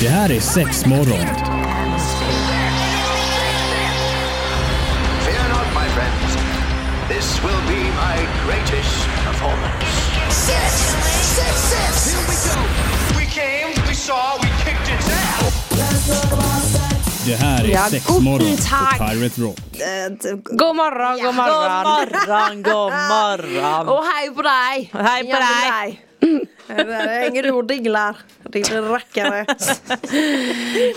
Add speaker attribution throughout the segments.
Speaker 1: Det här är sex morgon.
Speaker 2: Fear not, my friends. This will be my greatest performance.
Speaker 3: Six, six, six.
Speaker 2: Here we go. We came, we saw, we kicked its ass.
Speaker 1: Det här är
Speaker 4: Ja,
Speaker 1: sex
Speaker 4: guten
Speaker 1: morgon
Speaker 4: Tag.
Speaker 1: på Pirate Rock.
Speaker 4: God morgon, god
Speaker 5: God
Speaker 4: morgon.
Speaker 5: morgon, god morgon.
Speaker 4: Och hej på dig.
Speaker 5: Hej på
Speaker 4: Ja,
Speaker 5: dig.
Speaker 4: Hänger du och dinglar. Din rackare.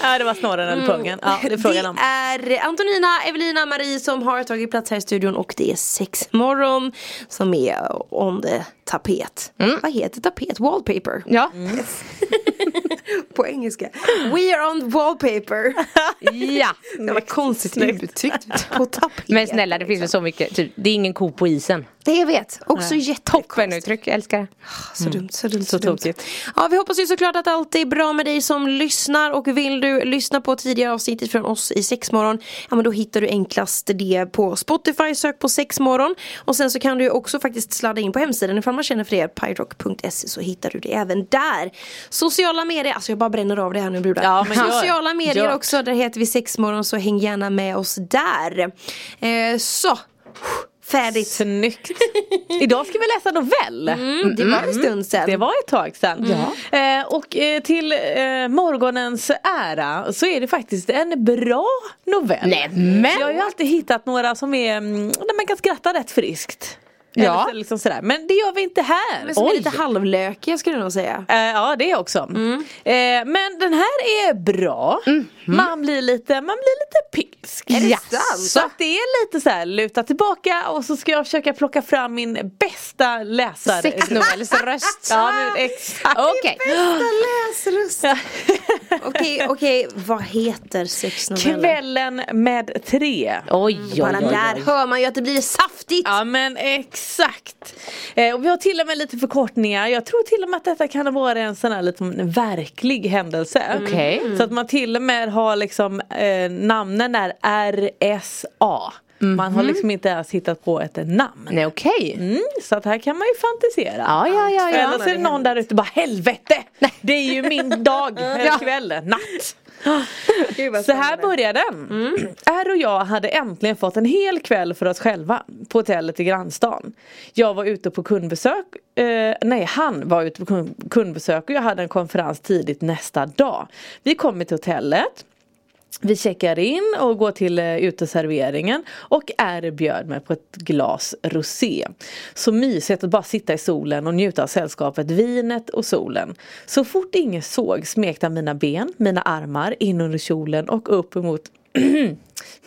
Speaker 5: Ja, det var snorren eller pungen. Ja, det är frågan om.
Speaker 4: Det är Antonina, Evelina, Marie som har tagit plats här i studion och det är sex morgon som är on the tapet. Vad heter tapet? Wallpaper.
Speaker 6: Ja.
Speaker 4: På engelska. We are on wallpaper.
Speaker 6: ja.
Speaker 4: Jävla konstigt uttryckt. På tapet.
Speaker 6: Men snälla det finns väl så mycket, typ, det är ingen ko på isen.
Speaker 4: Det jag vet. Också jättekonstigt.
Speaker 6: Toppenuttryck, jag älskar det.
Speaker 4: Så dumt, så dumt, så,
Speaker 5: Så
Speaker 4: dumt.
Speaker 5: tokigt.
Speaker 4: Ja, vi hoppas ju såklart att allt är bra med dig som lyssnar och vill du lyssna på tidigare avsnittet från oss i sexmorgon ja men då hittar du enklast det på Spotify, sök på sexmorgon och sen så kan du också faktiskt sladda in på hemsidan ifall man känner för det, pyrock.se så hittar du det även där. Sociala medier, alltså jag bara bränner av det här nu brudar.
Speaker 5: Ja.
Speaker 4: Sociala medier
Speaker 5: Gör.
Speaker 4: också, där heter vi sexmorgon så häng gärna med oss där. Eh, så, färdigt.
Speaker 5: Snyggt. Idag ska vi läsa novell.
Speaker 4: Mm, det var en stund sedan.
Speaker 5: Det var ett tag sedan. Eh, och eh, till eh, morgonens ära så är det faktiskt en bra novell.
Speaker 6: Nej, men-
Speaker 5: Jag har ju alltid hittat några som är, mm, där man kan skratta rätt friskt.
Speaker 6: Ja.
Speaker 5: Eller liksom sådär. Men det gör vi inte här.
Speaker 4: Men som är
Speaker 5: Oj.
Speaker 4: lite halvlökiga skulle jag nog säga.
Speaker 5: Eh, ja det också.
Speaker 4: Mm.
Speaker 5: Eh, men den här är bra. Man blir lite, man blir lite pilsk.
Speaker 4: Är det sant?
Speaker 5: Så att det är lite så här luta tillbaka och så ska jag försöka plocka fram min bästa läsare.
Speaker 6: Sexnovellsröst.
Speaker 5: Ja men exakt.
Speaker 6: Okej.
Speaker 4: läsröst. Okej, okej, vad heter sexnovellen?
Speaker 5: Kvällen med tre.
Speaker 6: Oj, oj,
Speaker 4: Bara
Speaker 6: oj, oj.
Speaker 4: där hör man ju att det blir saftigt.
Speaker 5: Ja men exakt. Eh, och vi har till och med lite förkortningar. Jag tror till och med att detta kan vara en sån här liten verklig händelse.
Speaker 6: Okej.
Speaker 5: Så att man till och med har liksom eh, namnen är RSA. Man har liksom inte ens hittat på ett namn.
Speaker 6: Nej okej.
Speaker 5: Mm, så att här kan man ju fantisera.
Speaker 6: Ja, ja, ja, ja.
Speaker 5: Eller så är det någon där ute bara helvete! Det är ju min dag, eller kväll, natt. Så här börjar den. Är och jag hade äntligen fått en hel kväll för oss själva på hotellet i grannstan. Jag var ute på kundbesök, eh, nej han var ute på kund- kundbesök och jag hade en konferens tidigt nästa dag. Vi kommer till hotellet. Vi checkar in och går till eh, uteserveringen och erbjöd mig på ett glas rosé. Så mysigt att bara sitta i solen och njuta av sällskapet, vinet och solen. Så fort ingen såg smekte han mina ben, mina armar in under kjolen och upp emot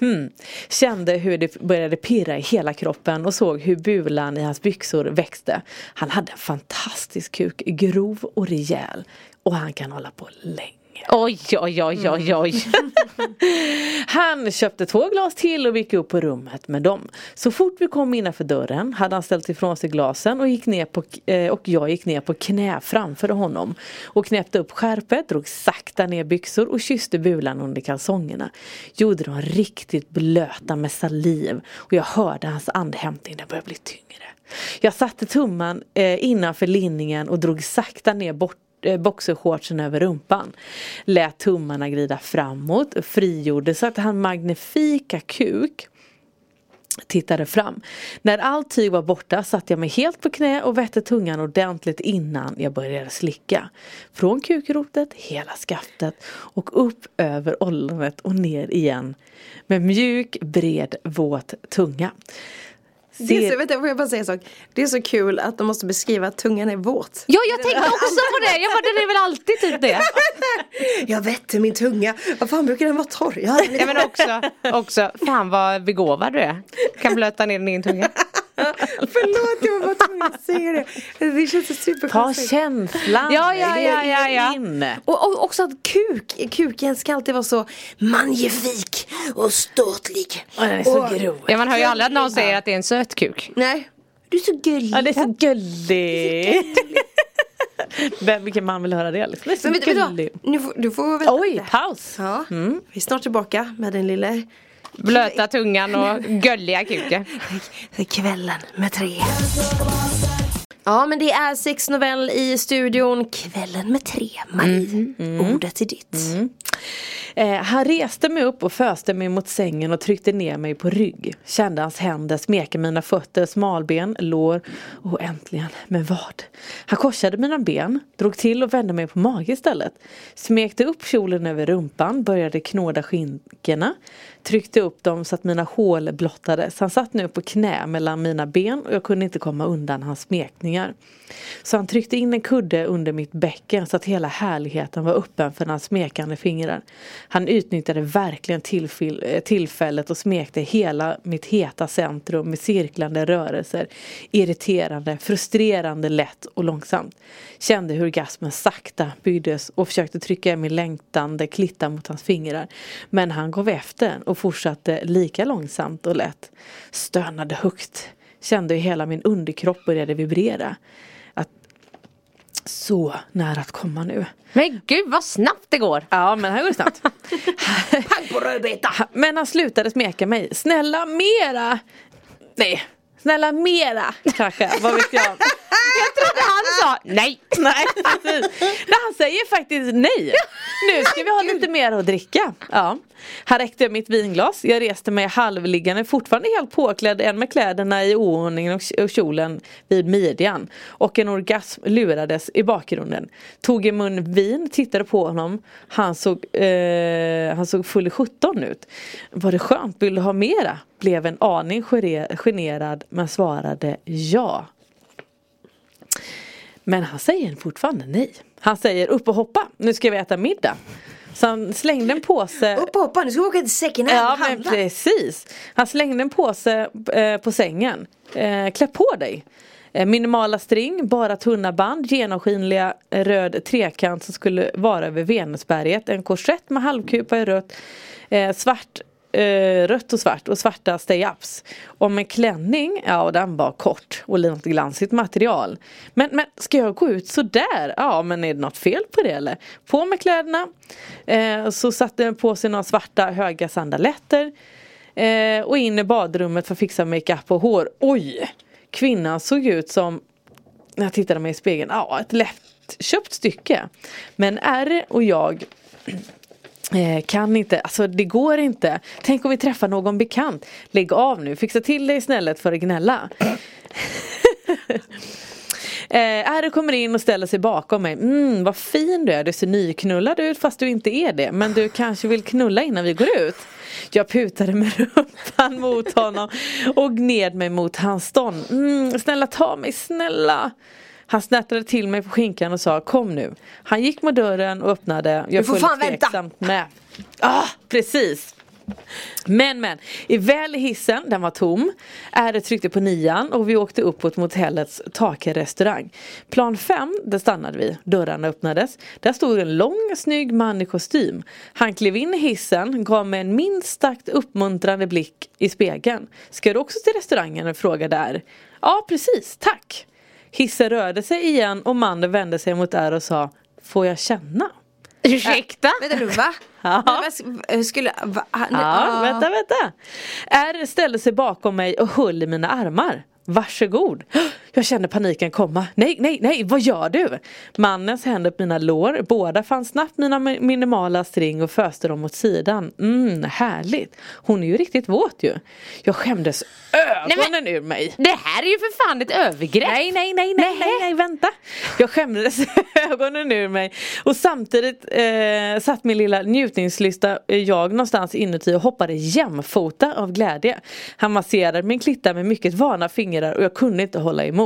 Speaker 5: Hmm. Kände hur det började pirra i hela kroppen och såg hur bulan i hans byxor växte. Han hade en fantastisk kuk, grov och rejäl. Och han kan hålla på länge.
Speaker 6: Oj, oj, oj, oj, oj.
Speaker 5: Han köpte två glas till och gick upp på rummet med dem. Så fort vi kom innanför dörren hade han ställt ifrån sig glasen och, gick ner på, eh, och jag gick ner på knä framför honom. Och knäppte upp skärpet, drog sakta ner byxor och kysste bulan under kalsongerna. Gjorde dem riktigt blöta med saliv och jag hörde hans andhämtning, den började bli tyngre. Jag satte tummen eh, innanför linningen och drog sakta ner bort Eh, boxershortsen över rumpan. Lät tummarna glida framåt, frigjorde så att han magnifika kuk tittade fram. När allt tyg var borta satte jag mig helt på knä och vette tungan ordentligt innan jag började slicka. Från kukrotet, hela skaftet och upp över ollonet och ner igen. Med mjuk, bred, våt tunga.
Speaker 4: Det är så, vänta, får jag bara säga en sak? Det är så kul att de måste beskriva att tungan är våt.
Speaker 6: Ja, jag tänkte också på det. Jag bara, den är väl alltid typ det.
Speaker 4: Jag vette min tunga. Vad fan brukar den vara torr? Jag
Speaker 6: Ja men också, också, fan vad begåvad du är. Kan blöta ner din tunga.
Speaker 4: Förlåt, jag var bara tvungen att säga det. Det känns så
Speaker 5: Ta
Speaker 4: superkonstigt.
Speaker 5: känslan
Speaker 6: Ja, ja, ja, ja, ja.
Speaker 5: in.
Speaker 4: Och, och också att kuk, kuken ska alltid vara så magnifik och ståtlig.
Speaker 5: Och den är så
Speaker 4: Och-
Speaker 5: grov.
Speaker 6: Ja man hör ju aldrig att någon säger att det är en söt kuk.
Speaker 4: Nej, du är så gullig.
Speaker 5: Ja det är så gullig. Vem, vilken man vill höra det? Liksom. Det är så
Speaker 4: Men vet, du du får vänta
Speaker 5: Oj,
Speaker 4: lite.
Speaker 5: paus.
Speaker 4: Ja, vi är snart tillbaka med den lille
Speaker 6: Blöta tungan och gulliga kuken.
Speaker 4: kvällen med tre. Ja men det är sex novell i studion. Kvällen med tre Marie. Ordet är ditt
Speaker 5: Eh, han reste mig upp och föste mig mot sängen och tryckte ner mig på rygg. Kände hans händer smeka mina fötter, smalben, lår och äntligen, men vad? Han korsade mina ben, drog till och vände mig på mage istället. Smekte upp kjolen över rumpan, började knåda skinkorna. Tryckte upp dem så att mina hål blottades. Han satt nu på knä mellan mina ben och jag kunde inte komma undan hans smekningar. Så han tryckte in en kudde under mitt bäcken så att hela härligheten var öppen för hans smekande fingrar. Han utnyttjade verkligen tillfäll- eh, tillfället och smekte hela mitt heta centrum med cirklande rörelser. Irriterande, frustrerande lätt och långsamt. Kände hur orgasmen sakta byggdes och försökte trycka min längtande klitta mot hans fingrar. Men han gav efter och fortsatte lika långsamt och lätt. Stönade högt. Kände hur hela min underkropp började vibrera. Så nära att komma nu.
Speaker 6: Men gud vad snabbt det går.
Speaker 5: Ja men här går det snabbt.
Speaker 4: Pang på rödbeta
Speaker 5: Men han slutade smeka mig. Snälla mera! Nej, snälla mera kanske, vad vet jag.
Speaker 6: Jag trodde han sa nej.
Speaker 5: Nej, precis. Nej, han säger faktiskt nej. Nu ska vi ha lite mer att dricka. Ja. Han räckte mitt vinglas. Jag reste mig halvliggande, fortfarande helt påklädd, en med kläderna i oordning och kjolen vid midjan. Och en orgasm lurades i bakgrunden. Tog i mun vin, tittade på honom. Han såg, eh, han såg full i 17 ut. Var det skönt? Vill du ha mera? Blev en aning generad men svarade ja. Men han säger fortfarande nej. Han säger upp och hoppa, nu ska vi äta middag. Så han slängde en påse
Speaker 4: Upp och hoppa, nu ska vi åka till second hand
Speaker 5: Ja men
Speaker 4: handla
Speaker 5: precis. Han slängde en påse eh, på sängen. Eh, klä på dig. Eh, minimala string, bara tunna band, genomskinliga röd trekant som skulle vara över Venusberget. En korsett med halvkupa i rött. Eh, svart eh, rött och svart och svarta stay-ups. Och med klänning, ja och den var kort och något glansigt material. Men, men ska jag gå ut sådär? Ja men är det något fel på det eller? På med kläderna. Eh, så satte den på sig några svarta höga sandaletter. Eh, och in i badrummet för att fixa makeup och hår. Oj! Kvinnan såg ut som, när jag tittade mig i spegeln, ja ett lättköpt stycke. Men R och jag Eh, kan inte, alltså det går inte. Tänk om vi träffar någon bekant. Lägg av nu, fixa till dig snället för att gnälla. Eh, kommer in och ställer sig bakom mig. Mm, vad fin du är, du ser nyknullad ut fast du inte är det. Men du kanske vill knulla innan vi går ut. Jag putade med rumpan mot honom och gned mig mot hans stånd. Mm, snälla ta mig, snälla. Han snärtade till mig på skinkan och sa kom nu. Han gick mot dörren och öppnade. Jag
Speaker 4: Du får fan vänta.
Speaker 5: med. Ah, precis. Men men, i väl hissen, den var tom. Är tryckte på nian och vi åkte uppåt mot hotellets takrestaurang. Plan 5, där stannade vi. Dörrarna öppnades. Där stod en lång snygg man i kostym. Han klev in i hissen, gav mig en minst sagt uppmuntrande blick i spegeln. Ska du också till restaurangen? och frågade där. Ja precis, tack. Hissen rörde sig igen och mannen vände sig mot R och sa Får jag känna?
Speaker 6: Ursäkta?
Speaker 4: Vänta nu, va?
Speaker 5: Ja.
Speaker 4: Men Skulle, va? Ah, nej,
Speaker 5: Ja,
Speaker 4: ah.
Speaker 5: vänta, vänta. R ställde sig bakom mig och höll i mina armar. Varsågod. Jag kände paniken komma. Nej, nej, nej, vad gör du? Mannens händer på mina lår. Båda fann snabbt mina mi- minimala string och föste dem åt sidan. Mm, härligt. Hon är ju riktigt våt ju. Jag skämdes ögonen ur mig.
Speaker 6: Det här är ju för fan ett övergrepp.
Speaker 5: Nej, nej, nej, nej, nej, nej, vänta. Jag skämdes ögonen ur mig och samtidigt eh, satt min lilla njutningslysta eh, jag någonstans inuti och hoppade jämfota av glädje. Han masserade min klitta med mycket vana fingrar och jag kunde inte hålla emot.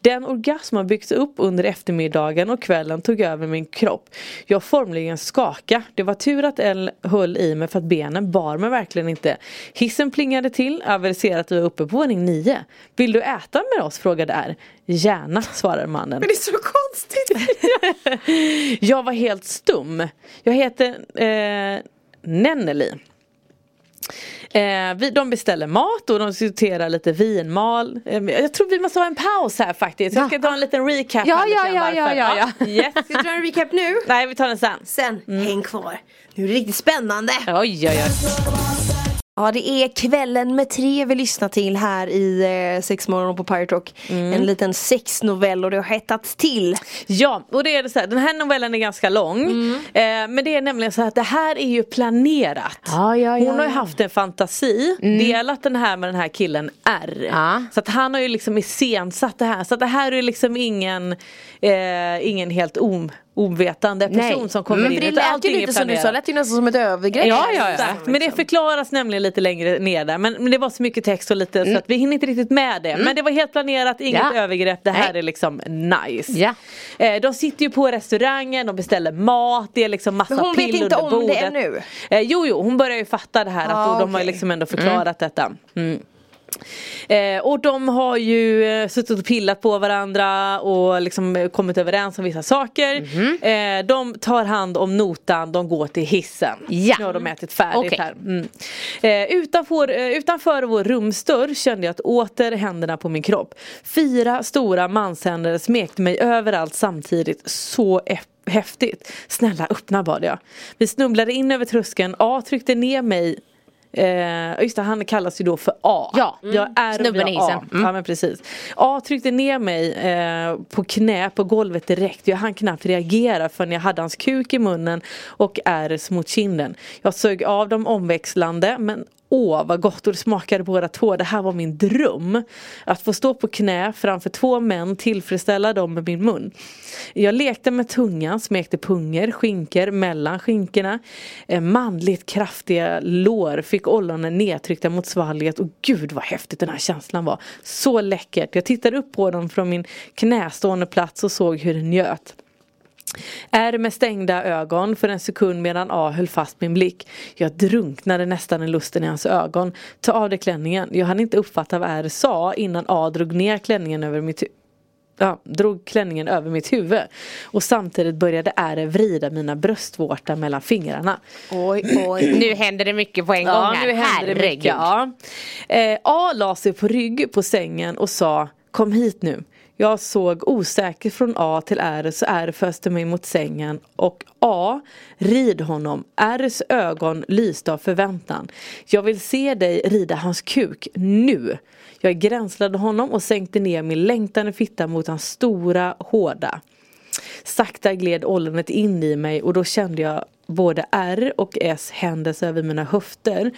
Speaker 5: Den orgasm har byggts upp under eftermiddagen och kvällen tog över min kropp. Jag formligen skaka. Det var tur att Elle höll i mig för att benen bar mig verkligen inte. Hissen plingade till, aviserade att vi var uppe på våning 9. Vill du äta med oss? frågade R. Gärna, svarade mannen.
Speaker 4: Men det är så konstigt.
Speaker 5: Jag var helt stum. Jag heter eh, Nenneli. Eh, vi, de beställer mat och de diskuterar lite vinmal. Eh, jag tror vi måste ha en paus här faktiskt. Jag ska ta en liten recap.
Speaker 6: Ja, ja, ja,
Speaker 5: varför.
Speaker 6: ja, ja,
Speaker 5: Yes.
Speaker 4: Ska vi dra en recap nu?
Speaker 5: Nej vi tar den sen.
Speaker 4: Sen, häng kvar. Nu är det riktigt spännande.
Speaker 5: Oj oj oj.
Speaker 4: Ja det är kvällen med tre vi lyssnar till här i eh, Sexmorgon på Pirate Rock.
Speaker 5: Mm.
Speaker 4: En liten sexnovell och det har hettats till.
Speaker 5: Ja, och det är det så här, den här novellen är ganska lång.
Speaker 4: Mm.
Speaker 5: Eh, men det är nämligen så att det här är ju planerat.
Speaker 6: Ja, ja, ja,
Speaker 5: Hon har ju haft en fantasi, delat den här med den här killen R.
Speaker 6: Ja.
Speaker 5: Så att han har ju liksom iscensatt det här. Så att det här är liksom ingen, eh, ingen helt om, ovetande person
Speaker 6: Nej.
Speaker 5: som kommer
Speaker 4: Men
Speaker 5: in.
Speaker 4: det lät ju lite som du sa, lät ju nästan som ett övergrepp.
Speaker 5: Ja, ja, ja. Men det förklaras nämligen lite längre ner där. Men, men det var så mycket text och lite så att vi hinner inte riktigt med det. Men det var helt planerat, inget
Speaker 6: Ja.
Speaker 5: övergrepp. Det här
Speaker 6: Nej.
Speaker 5: är liksom nice.
Speaker 6: Ja.
Speaker 5: Eh, de sitter ju på restaurangen, de beställer mat, det är liksom massa
Speaker 4: Men hon vet
Speaker 5: pill
Speaker 4: inte
Speaker 5: under
Speaker 4: om det
Speaker 5: bordet.
Speaker 4: ännu?
Speaker 5: Eh, jo, jo, hon börjar ju fatta det här att
Speaker 4: Ah,
Speaker 5: och de har ju liksom ändå förklarat detta. Eh, och de har ju eh, suttit och pillat på varandra och liksom eh, kommit överens om vissa saker.
Speaker 6: Mhm.
Speaker 5: Eh, de tar hand om notan, de går till hissen.
Speaker 6: Ja.
Speaker 5: Nu har de ätit färdigt
Speaker 6: Okej.
Speaker 5: här. Mm. Eh, utanför, utanför vår rumsdörr kände jag att åter händerna på min kropp. Fyra stora manshänder smekte mig överallt samtidigt. Så ep- häftigt. Snälla öppna bad jag. Vi snubblade in över tröskeln. A tryckte ner mig Eh, just det, han kallas ju då för A.
Speaker 6: Ja.
Speaker 5: Jag är
Speaker 6: Snubben i
Speaker 5: A.
Speaker 6: hissen. Mm.
Speaker 5: Ja men precis. A tryckte ner mig eh, på knä på golvet direkt. Jag hann knappt reagera förrän jag hade hans kuk i munnen och Rs mot kinden. Jag sög av dem omväxlande men Åh vad gott och det smakade båda två. Det här var min dröm. Att få stå på knä framför två män, tillfredsställa dem med min mun. Jag lekte med tungan, smekte punger, skinkor mellan skinkorna. Eh, manligt kraftiga lår fick ollonen nedtryckta mot svalget och gud vad häftigt den här känslan var. Så läckert. Jag tittade upp på dem från min knästående plats och såg hur den njöt. Är med stängda ögon för en sekund medan A höll fast min blick. Jag drunknade nästan i lusten i hans ögon. Ta av dig klänningen. Jag hann inte uppfatta vad R sa innan A drog ner klänningen över mitt Ja, drog klänningen över mitt huvud och samtidigt började R vrida mina bröstvårtor mellan fingrarna.
Speaker 6: Oj, oj. Nu händer det mycket på en gång
Speaker 5: Ja,
Speaker 6: här.
Speaker 5: nu händer det
Speaker 6: Herregud.
Speaker 5: mycket. Ja. Eh, A la sig på rygg på sängen och sa Kom hit nu. Jag såg osäker från A till R så R föste mig mot sängen och A, rid honom. Rs ögon lyste av förväntan. Jag vill se dig rida hans kuk nu. Jag gränslade honom och sänkte ner min längtande fitta mot hans stora, hårda. Sakta gled ollonet in i mig och då kände jag både R och S händes över mina höfter.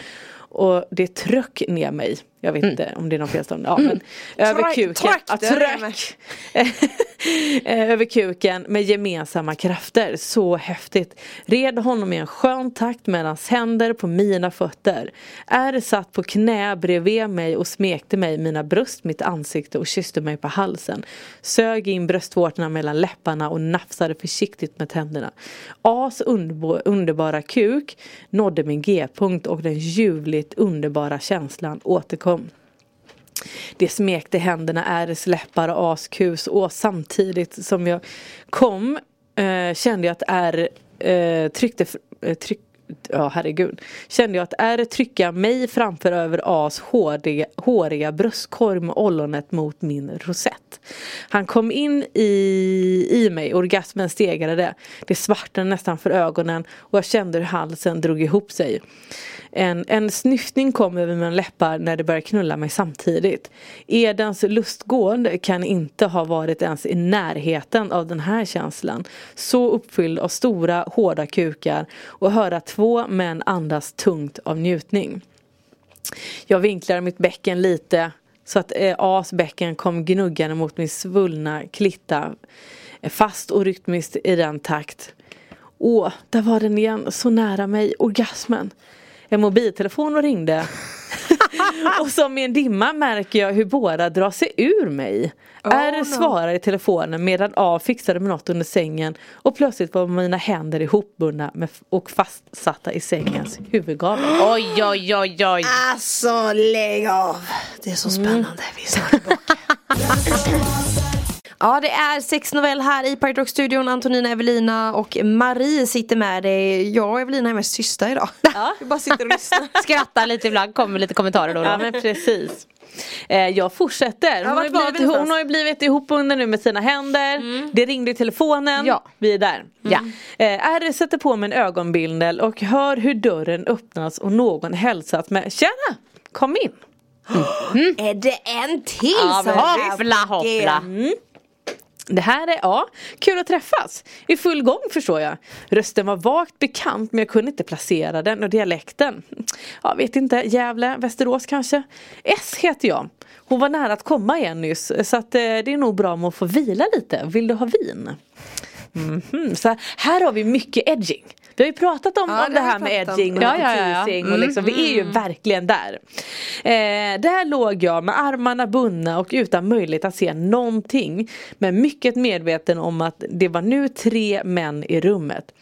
Speaker 5: Och det tröck ner mig. Jag vet inte om det är någon felstavning. Ja, men över kuken. Ja,
Speaker 4: är
Speaker 5: tröck. Eh, över kuken med gemensamma krafter. Så häftigt. Red honom i en skön takt med hans händer på mina fötter. R satt på knä bredvid mig och smekte mig, mina bröst, mitt ansikte och kysste mig på halsen. Sög in bröstvårtorna mellan läpparna och nafsade försiktigt med tänderna. As underbara kuk nådde min G-punkt och den ljuvligt underbara känslan återkom. Det smekte händerna, Rs läppar och askus. Och samtidigt som jag kom eh, kände jag att R eh, tryckte, eh, tryck, ja herregud, kände jag att R trycka mig framför över As håriga, håriga bröstkorg med ollonet mot min rosett. Han kom in i, i mig, orgasmen stegrade. Det svartnade nästan för ögonen och jag kände hur halsen drog ihop sig. En, en snyftning kom över mina läppar när det började knulla mig samtidigt. Edens lustgående kan inte ha varit ens i närheten av den här känslan. Så uppfylld av stora hårda kukar och höra två men andas tungt av njutning. Jag vinklar mitt bäcken lite så att eh, As bäcken kom gnuggande mot min svullna klitta. Eh, fast och rytmiskt i den takt. Åh, där var den igen, så nära mig, orgasmen. En mobiltelefon och ringde. och som i en dimma märker jag hur båda drar sig ur mig. R svarar i telefonen medan A fixade med något under sängen och plötsligt var mina händer ihopbundna och fastsatta i sängens huvudgavel.
Speaker 6: Oj, oj, oj, oj.
Speaker 4: Alltså lägg av. Det är så spännande. Vi är snart tillbaka. Ja det är sexnovell här i Pirate Rock studion Antonina, Evelina och Marie sitter med dig. Jag och Evelina är mest tysta idag. Vi bara sitter och lyssnar.
Speaker 6: Skrattar lite ibland, kommer lite kommentarer då och
Speaker 5: Ja
Speaker 6: då.
Speaker 5: men precis. Eh, jag fortsätter. Hon, har
Speaker 4: var vi
Speaker 5: blivit, hon har ju blivit ihopbunden nu med sina händer. Det ringde i telefonen.
Speaker 6: Ja.
Speaker 5: Vi är där.
Speaker 6: Ja.
Speaker 5: Eh, R sätter på mig en ögonbindel och hör hur dörren öppnas och någon hälsat med Tjena! Kom in!
Speaker 4: Är det en till
Speaker 5: Ja,
Speaker 4: här
Speaker 6: Hoppla hoppla.
Speaker 5: Det här är, ja, kul att träffas. I full gång förstår jag. Rösten var vagt bekant men jag kunde inte placera den och dialekten. Ja, vet inte, Gävle, Västerås kanske. S heter jag. Hon var nära att komma igen nyss så att eh, det är nog bra om att få vila lite. Vill du ha vin? Mhm, Så här har vi mycket edging. Vi har ju pratat om,
Speaker 4: Ja,
Speaker 5: om
Speaker 4: det
Speaker 5: här med edging och
Speaker 6: Ja, ja, ja,
Speaker 5: och liksom, vi är ju verkligen där. Eh, där låg jag med armarna bundna och utan möjlighet att se någonting. Men mycket medveten om att det var nu tre män i rummet.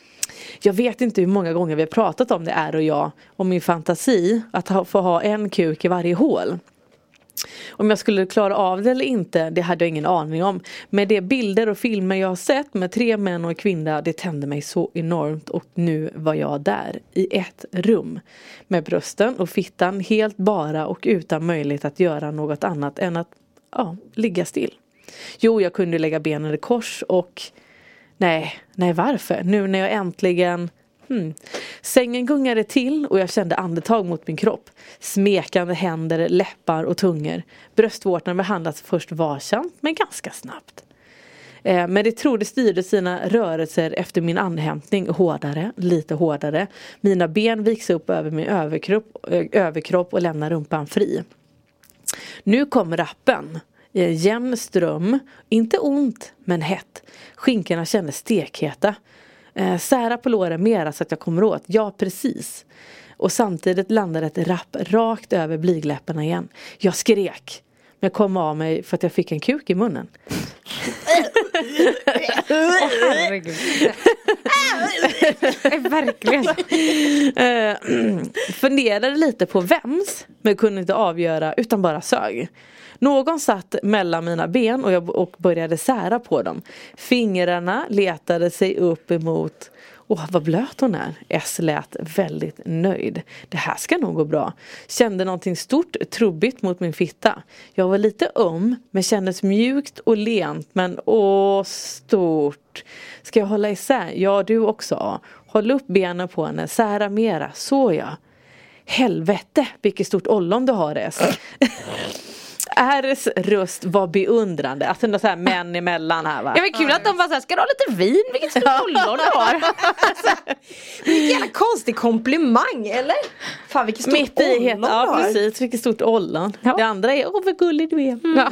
Speaker 5: Jag vet inte hur många gånger vi har pratat om det är och jag, om min fantasi att ha, få ha en kuk i varje hål. Om jag skulle klara av det eller inte, det hade jag ingen aning om. Men de bilder och filmer jag har sett med tre män och en kvinna, det tände mig så enormt och nu var jag där i ett rum. Med brösten och fittan helt bara och utan möjlighet att göra något annat än att ja, ligga still. Jo, jag kunde lägga benen i kors och nej, nej varför? Nu när jag äntligen Hmm. Sängen gungade till och jag kände andetag mot min kropp. Smekande händer, läppar och tungor. Bröstvårtan behandlas först varsamt men ganska snabbt. Eh, Men det trodde styrde sina rörelser efter min andhämtning hårdare, lite hårdare. Mina ben viks upp över min överkropp, ö, överkropp och lämnar rumpan fri. Nu kom rappen. I en jämn ström. Inte ont, men hett. Skinkorna kändes stekheta. Eh, sära på låren mera så att jag kommer åt. Ja, precis. Och samtidigt landade ett rapp rakt över blygläpparna igen. Jag skrek. Men jag kom av mig för att jag fick en kuk i munnen.
Speaker 6: Herregud. Nej, Verkligen.
Speaker 5: Eh, funderade lite på vems men kunde inte avgöra utan bara sög. Någon satt mellan mina ben och jag och började sära på dem. Fingrarna letade sig upp emot Åh vad blöt hon är. S lät väldigt nöjd. Det här ska nog gå bra. Kände någonting stort, trubbigt mot min fitta. Jag var lite öm men kändes mjukt och lent men åh stort. Ska jag hålla isär? Ja du också. A. Håll upp benen på henne, sära mera. Så ja. Helvete vilket stort ollon du har S. Rs röst var beundrande. Alltså några så här män emellan här va.
Speaker 6: Ja men kul att de bara såhär, ska du ha lite vin? Vilket stort ollon du har.
Speaker 4: Vilken jävla konstig komplimang eller? Fan vilket stort
Speaker 5: Mitt i het,
Speaker 4: ollon
Speaker 5: ja
Speaker 4: du har.
Speaker 5: precis, vilket stort ollon.
Speaker 6: Ja.
Speaker 5: Det andra är, åh vad gullig du är.
Speaker 6: Ja.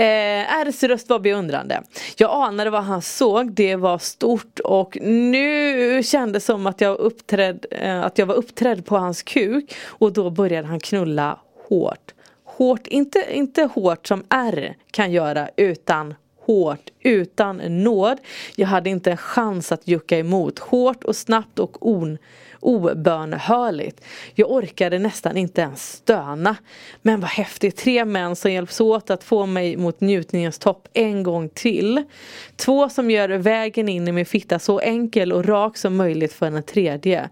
Speaker 5: Eh, Rs röst var beundrande. Jag anade vad han såg, det var stort och nu kändes som att jag, uppträdd, eh, att jag var uppträdd på hans kuk och då började han knulla hårt. Hårt, inte, inte hårt som R kan göra utan hårt, utan nåd. Jag hade inte en chans att jucka emot. Hårt och snabbt och on, obönhörligt. Jag orkade nästan inte ens stöna. Men vad häftigt, tre män som hjälps åt att få mig mot njutningens topp en gång till. Två som gör vägen in i min fitta så enkel och rak som möjligt för den tredje.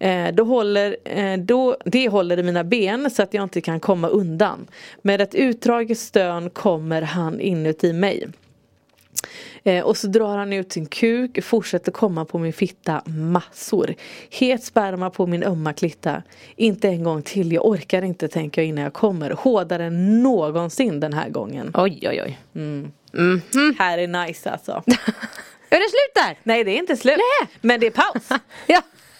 Speaker 5: Eh, då håller, eh, då, det håller i mina ben så att jag inte kan komma undan. Med ett utdraget stön kommer han inuti mig. Eh, och så drar han ut sin kuk, fortsätter komma på min fitta massor. Het sperma på min ömma klitta. Inte en gång till, jag orkar inte tänka innan jag kommer. Hårdare än någonsin den här gången.
Speaker 6: Oj oj oj.
Speaker 5: Här är nice alltså.
Speaker 6: Är det slut där?
Speaker 5: Nej det är inte slut. Men det är paus.
Speaker 6: Ja.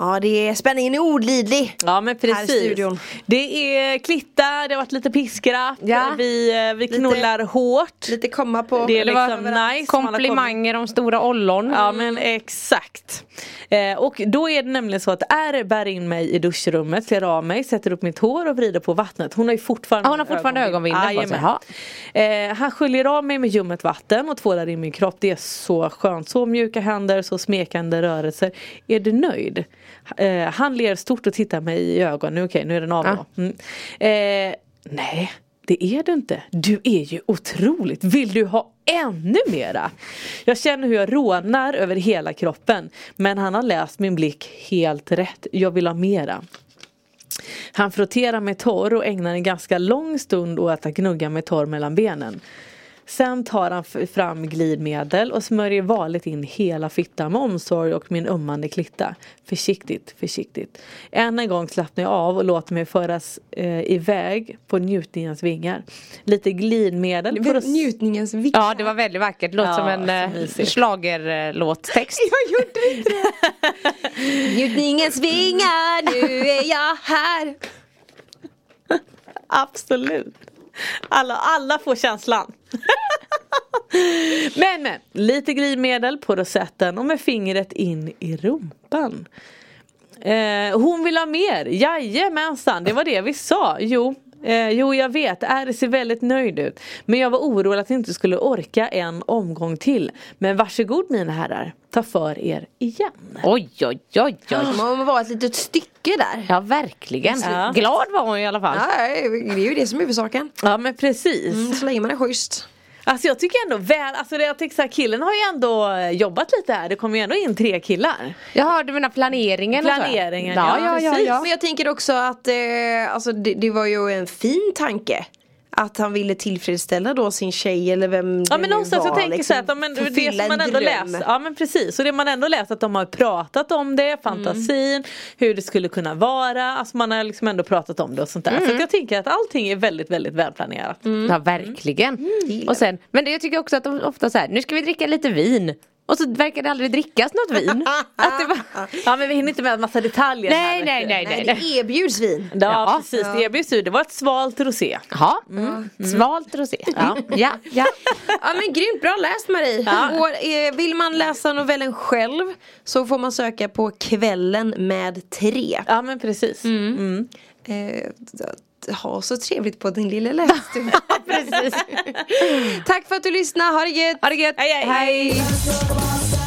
Speaker 4: Ja det är spänningen är olidlig.
Speaker 5: Ja men
Speaker 4: Här i
Speaker 5: precis.
Speaker 4: studion.
Speaker 5: Det är klitta, det har varit lite piskrapp,
Speaker 6: Ja.
Speaker 5: vi, eh, vi knullar hårt.
Speaker 4: Lite komma på.
Speaker 5: Det är
Speaker 6: Det var
Speaker 5: liksom nice.
Speaker 6: Komplimanger om stora ollon.
Speaker 5: Ja men exakt. Eh, och då är det nämligen så att R bär in mig i duschrummet, klär av mig, sätter upp mitt hår och vrider på vattnet. Hon har ju fortfarande
Speaker 6: Ja, hon har fortfarande ögonbindel på sig.
Speaker 5: Eh, han sköljer av mig med ljummet vatten och tvålar in min kropp. Det är så skönt. Så mjuka händer, så smekande rörelser. Är du nöjd? Eh, han ler stort och tittar mig i ögonen. Okej nu är den av
Speaker 6: Ja.
Speaker 5: då. Mm. Eh, nej. Det är du inte. Du är ju otroligt. Vill du ha ännu mera? Jag känner hur jag rånar över hela kroppen. Men han har läst min blick helt rätt. Jag vill ha mera. Han frotterar med torr och ägnar en ganska lång stund åt att gnugga med torr mellan benen. Sen tar han fram glidmedel och smörjer varligt in hela fittan med omsorg och min ömmande klitta. Försiktigt, försiktigt. Än en gång slappnar jag av och låter mig föras eh, iväg på njutningens vingar. Lite glidmedel för att...
Speaker 4: Njutningens vingar.
Speaker 6: Ja det var väldigt vackert, låter
Speaker 5: Ja,
Speaker 6: som en eh, schlagerlåttext.
Speaker 4: Jag gjorde inte det. Njutningens vingar, nu är jag här.
Speaker 5: Absolut. Alla, alla får känslan. men men, lite glidmedel på rosetten och med fingret in i rumpan. Eh, hon vill ha mer, jajamensan, det var det vi sa. Jo, eh, jo jag vet, Är ser väldigt nöjd ut. Men jag var orolig att jag inte skulle orka en omgång till. Men varsågod mina herrar, ta för er igen.
Speaker 6: Oj oj oj oj.
Speaker 4: Man var ett litet stycke där.
Speaker 6: Ja verkligen.
Speaker 5: Ja.
Speaker 6: Glad var hon i alla fall.
Speaker 4: Nej, det är ju det som är huvudsaken.
Speaker 5: Ja men precis.
Speaker 4: Mm, Så länge man är schysst.
Speaker 5: Alltså jag tycker ändå väl, alltså det, jag tycker så här, killen har ju ändå eh, jobbat lite här. Det kommer ju ändå in tre killar.
Speaker 6: Jaha du menar planeringen?
Speaker 5: Planeringen,
Speaker 6: ja,
Speaker 5: ja,
Speaker 6: ja, ja.
Speaker 4: Men jag tänker också att eh, alltså, det, det var ju en fin tanke. Att han ville tillfredsställa då sin tjej eller vem
Speaker 5: Ja
Speaker 4: det
Speaker 5: men
Speaker 4: nu
Speaker 5: någonstans
Speaker 4: var,
Speaker 5: jag tänker
Speaker 4: liksom,
Speaker 5: så att ja, men det som man ändå
Speaker 4: dröm.
Speaker 5: läst, ja men precis, och det man ändå läst att de har pratat om det, fantasin, hur det skulle kunna vara, alltså man har liksom ändå pratat om det och sånt där. Så att jag tänker att allting är väldigt väldigt välplanerat.
Speaker 6: Ja verkligen.
Speaker 4: gillar
Speaker 6: och sen, men det, jag tycker också att de ofta så här, nu ska vi dricka lite vin. Och så verkar det aldrig drickas något vin. att det var,
Speaker 5: Ja men vi hinner inte med en massa detaljer här,
Speaker 6: nej
Speaker 5: vet
Speaker 6: nej nej
Speaker 4: Nej,
Speaker 6: nej.
Speaker 4: det erbjuds vin.
Speaker 5: Ja,
Speaker 6: Ja.
Speaker 5: precis, det erbjuds ju, det var ett svalt rosé.
Speaker 6: Ja, svalt rosé. Ja, ja, ja.
Speaker 4: Ja men grymt, bra läst Marie. Och, eh, vill man läsa novellen själv så får man söka på Kvällen med tre.
Speaker 5: Ja men precis. Mm.
Speaker 4: Eh, ha så trevligt på din lilla lästur.
Speaker 6: Precis.
Speaker 4: Tack för att du lyssnade, ha det gött!
Speaker 6: Ha det gött.
Speaker 5: Hej, hej.
Speaker 4: Hej.